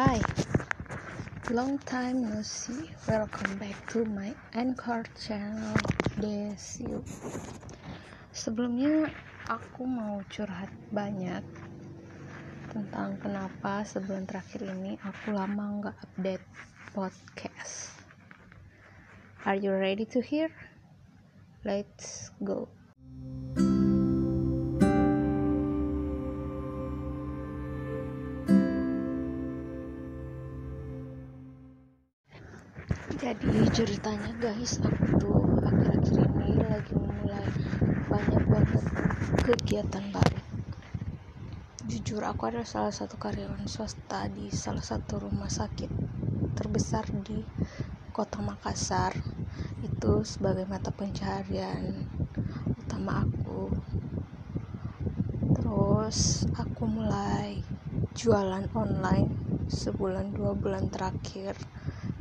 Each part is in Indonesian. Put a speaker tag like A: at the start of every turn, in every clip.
A: Hi, long time no see. Welcome back to my Anchor channel Desiu. Sebelumnya aku mau curhat banyak tentang kenapa sebulan terakhir ini aku lama nggak update podcast. Are you ready to hear? Let's go. Jadi ceritanya guys aku tuh akhir-akhir ini lagi mulai banyak banget kegiatan baru. Jujur aku adalah salah satu karyawan swasta di salah satu rumah sakit terbesar di kota Makassar. Itu sebagai mata pencaharian utama aku. Terus aku mulai jualan online sebulan dua bulan terakhir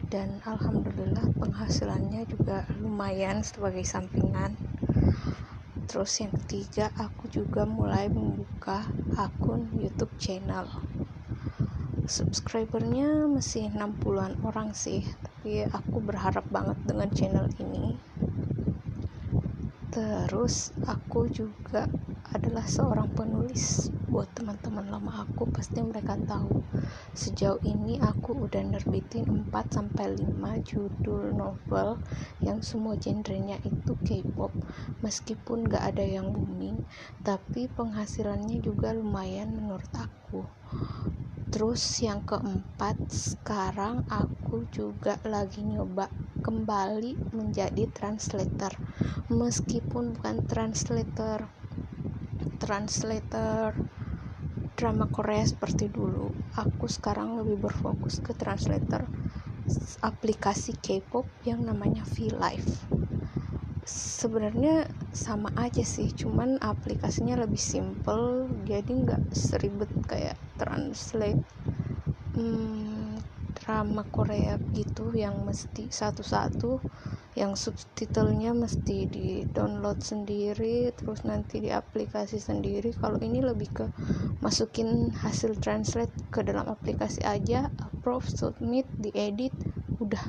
A: dan alhamdulillah penghasilannya juga lumayan sebagai sampingan. Terus yang ketiga aku juga mulai membuka akun YouTube channel. Subscribernya masih 60-an orang sih tapi aku berharap banget dengan channel ini. Terus aku juga adalah seorang penulis. Buat teman-teman lama aku pasti mereka tahu. Sejauh ini aku udah nerbitin 4 sampai 5 judul novel yang semua genrenya itu K-pop. Meskipun gak ada yang booming tapi penghasilannya juga lumayan menurut aku. Terus yang keempat sekarang aku juga lagi nyoba kembali menjadi translator. Meskipun bukan translator translator drama Korea seperti dulu aku sekarang lebih berfokus ke translator aplikasi K-pop yang namanya V-Live sebenarnya sama aja sih cuman aplikasinya lebih simple jadi nggak seribet kayak translate hmm, drama Korea gitu yang mesti satu-satu yang subtitlenya mesti di download sendiri terus nanti di aplikasi sendiri. Kalau ini lebih ke masukin hasil translate ke dalam aplikasi aja approve submit diedit udah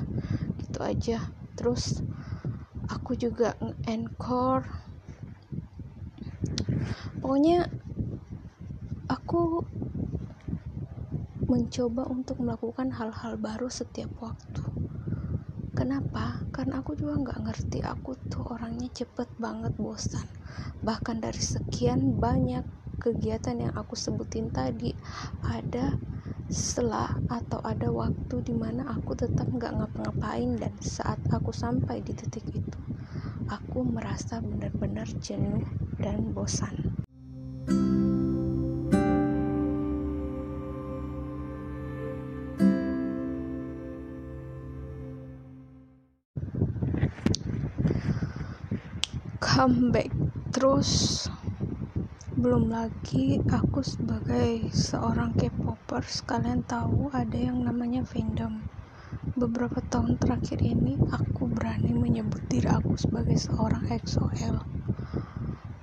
A: gitu aja. Terus aku juga nge-encore pokoknya aku mencoba untuk melakukan hal-hal baru setiap waktu kenapa? Karena aku juga nggak ngerti. Aku tuh orangnya cepet banget bosan. Bahkan dari sekian banyak kegiatan yang aku sebutin tadi ada setelah atau ada waktu di mana aku tetap nggak ngapa-ngapain dan saat aku sampai di titik itu aku merasa benar-benar jenuh dan bosan comeback. Terus belum lagi aku sebagai seorang K-popers. Kalian tahu ada yang namanya fandom. Beberapa tahun terakhir ini aku berani menyebut diri aku sebagai seorang EXO-L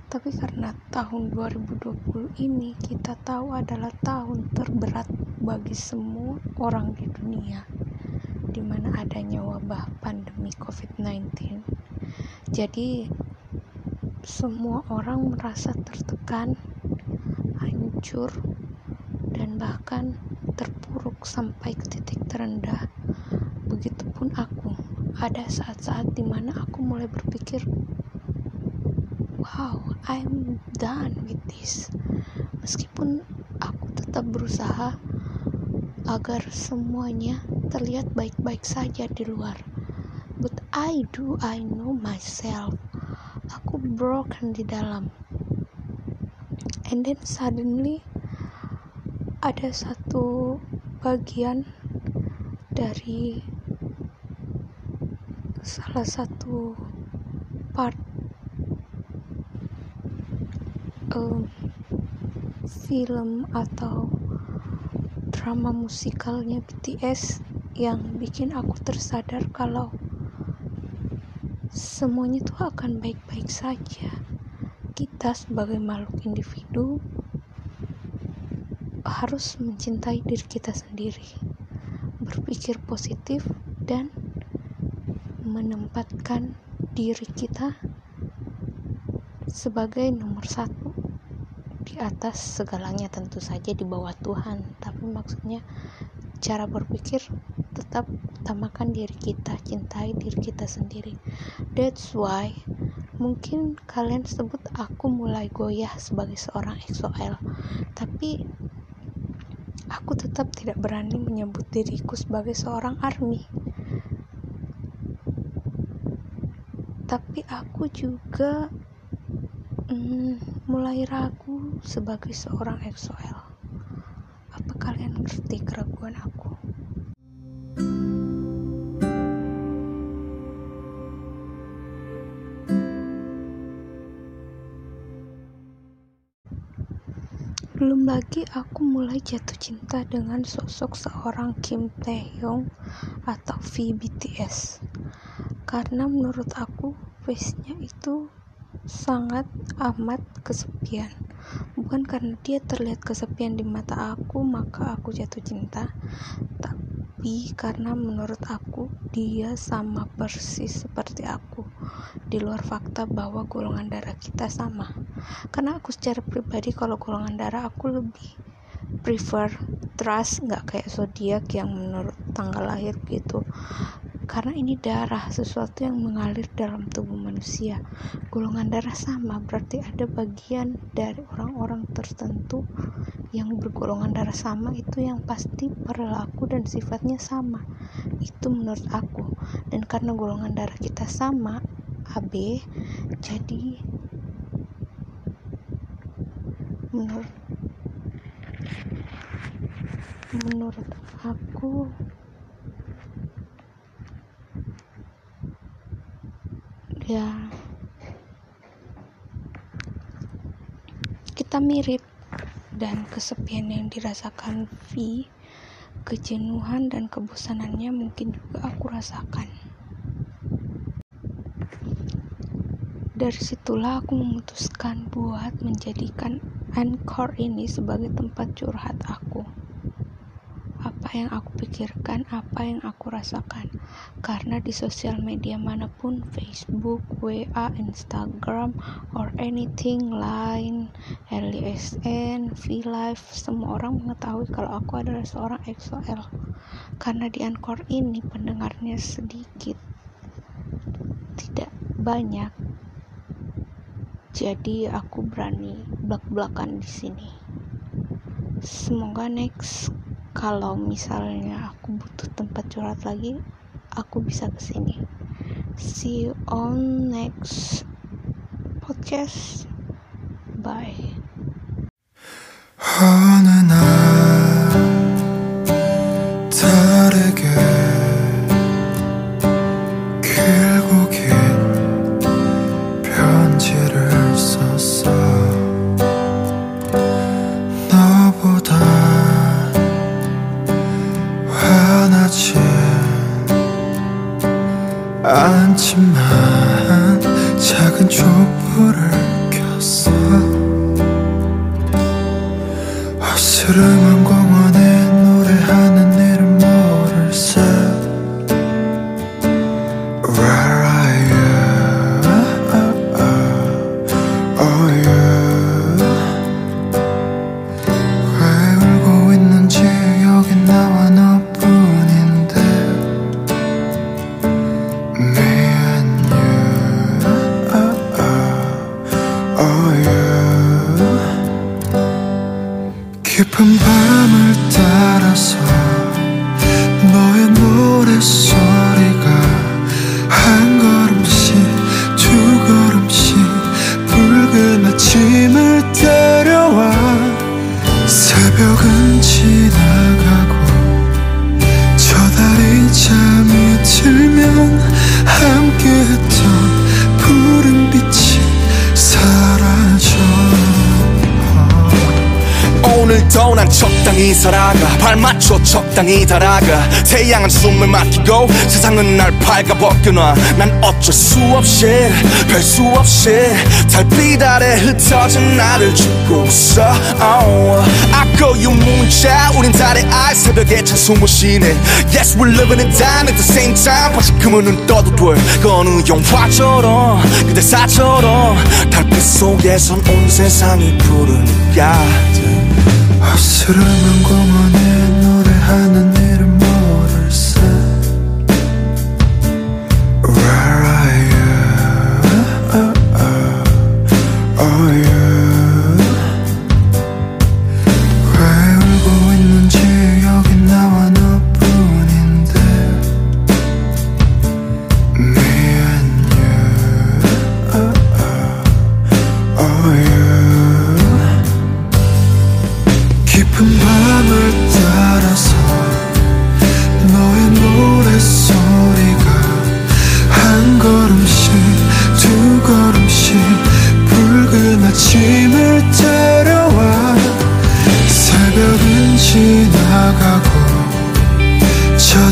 A: tapi karena tahun 2020 ini kita tahu adalah tahun terberat bagi semua orang di dunia di mana adanya wabah pandemi COVID-19 jadi semua orang merasa tertekan, hancur, dan bahkan terpuruk sampai ke titik terendah. Begitupun aku, ada saat-saat di mana aku mulai berpikir, wow, I'm done with this. Meskipun aku tetap berusaha agar semuanya terlihat baik-baik saja di luar. But I do, I know myself aku broken di dalam. And then suddenly ada satu bagian dari salah satu part um, film atau drama musikalnya BTS yang bikin aku tersadar kalau semuanya itu akan baik-baik saja. Kita sebagai makhluk individu harus mencintai diri kita sendiri. berpikir positif dan menempatkan diri kita sebagai nomor satu di atas segalanya tentu saja di bawah Tuhan tapi maksudnya cara berpikir tetap utamakan diri kita cintai diri kita sendiri. That's why mungkin kalian sebut aku mulai goyah sebagai seorang EXO-L tapi aku tetap tidak berani menyebut diriku sebagai seorang ARMY. Tapi aku juga hmm, mulai ragu sebagai seorang EXO-L apa kalian ngerti keraguan aku Belum lagi aku mulai jatuh cinta dengan sosok seorang Kim Taehyung atau V BTS. Karena menurut aku face-nya itu sangat amat kesepian. Bukan karena dia terlihat kesepian di mata aku maka aku jatuh cinta, tapi karena menurut aku dia sama persis seperti aku. Di luar fakta bahwa golongan darah kita sama. Karena aku secara pribadi kalau golongan darah aku lebih prefer trust nggak kayak zodiak yang menurut tanggal lahir gitu karena ini darah sesuatu yang mengalir dalam tubuh manusia. Golongan darah sama berarti ada bagian dari orang-orang tertentu yang bergolongan darah sama itu yang pasti perilaku dan sifatnya sama. Itu menurut aku. Dan karena golongan darah kita sama AB jadi menurut menurut aku ya kita mirip dan kesepian yang dirasakan V kejenuhan dan kebosanannya mungkin juga aku rasakan Dari situlah aku memutuskan buat menjadikan Anchor ini sebagai tempat curhat aku. Apa yang aku pikirkan, apa yang aku rasakan. Karena di sosial media mana pun, Facebook, WA, Instagram, or anything lain, LSN, V-Live, semua orang mengetahui kalau aku adalah seorang EXO-L. Karena di Anchor ini pendengarnya sedikit, tidak banyak, jadi aku berani belak-belakan di sini semoga next kalau misalnya aku butuh tempat curhat lagi aku bisa ke sini see you on next podcast. Bye 불을 켰어. 어스름한 공원 붉은 아침을 데려와 새벽은 지나가고 저 달이 잠이 들면 함께
B: 오늘도 난 적당히 살아가. 발 맞춰 적당히 달아가. 태양은 숨을 막히고 세상은 날 밝아벗겨놔. 난 어쩔 수 없이 별 수 없이 달빛 아래 흩어진 나를 죽고 있어. Oh. You 문자 우린 달의 알 새벽에 찬 숨을 쉬네. Yes we're living it down at the same time. 바지금은 눈 떠도 돼 어느 영화처럼 그대 사처럼. 달빛 속에선 온 세상이 부르니까
C: 어스름한 공원에 노래하는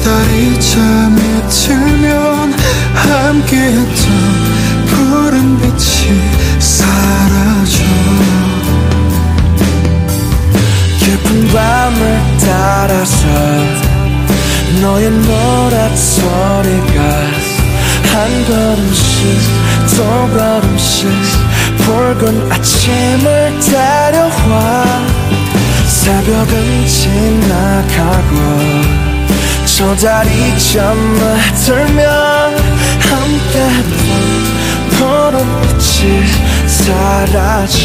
C: 달이 잠이 들면 함께했던 푸른 빛이 사라져. 깊은 밤을 따라서 너의 노랫 소리가 한 걸음씩 두 걸음씩 붉은 아침을 데려와 새벽은 지나가고 소자리 잠만 들면 함께 본 너로 빛이 사라져.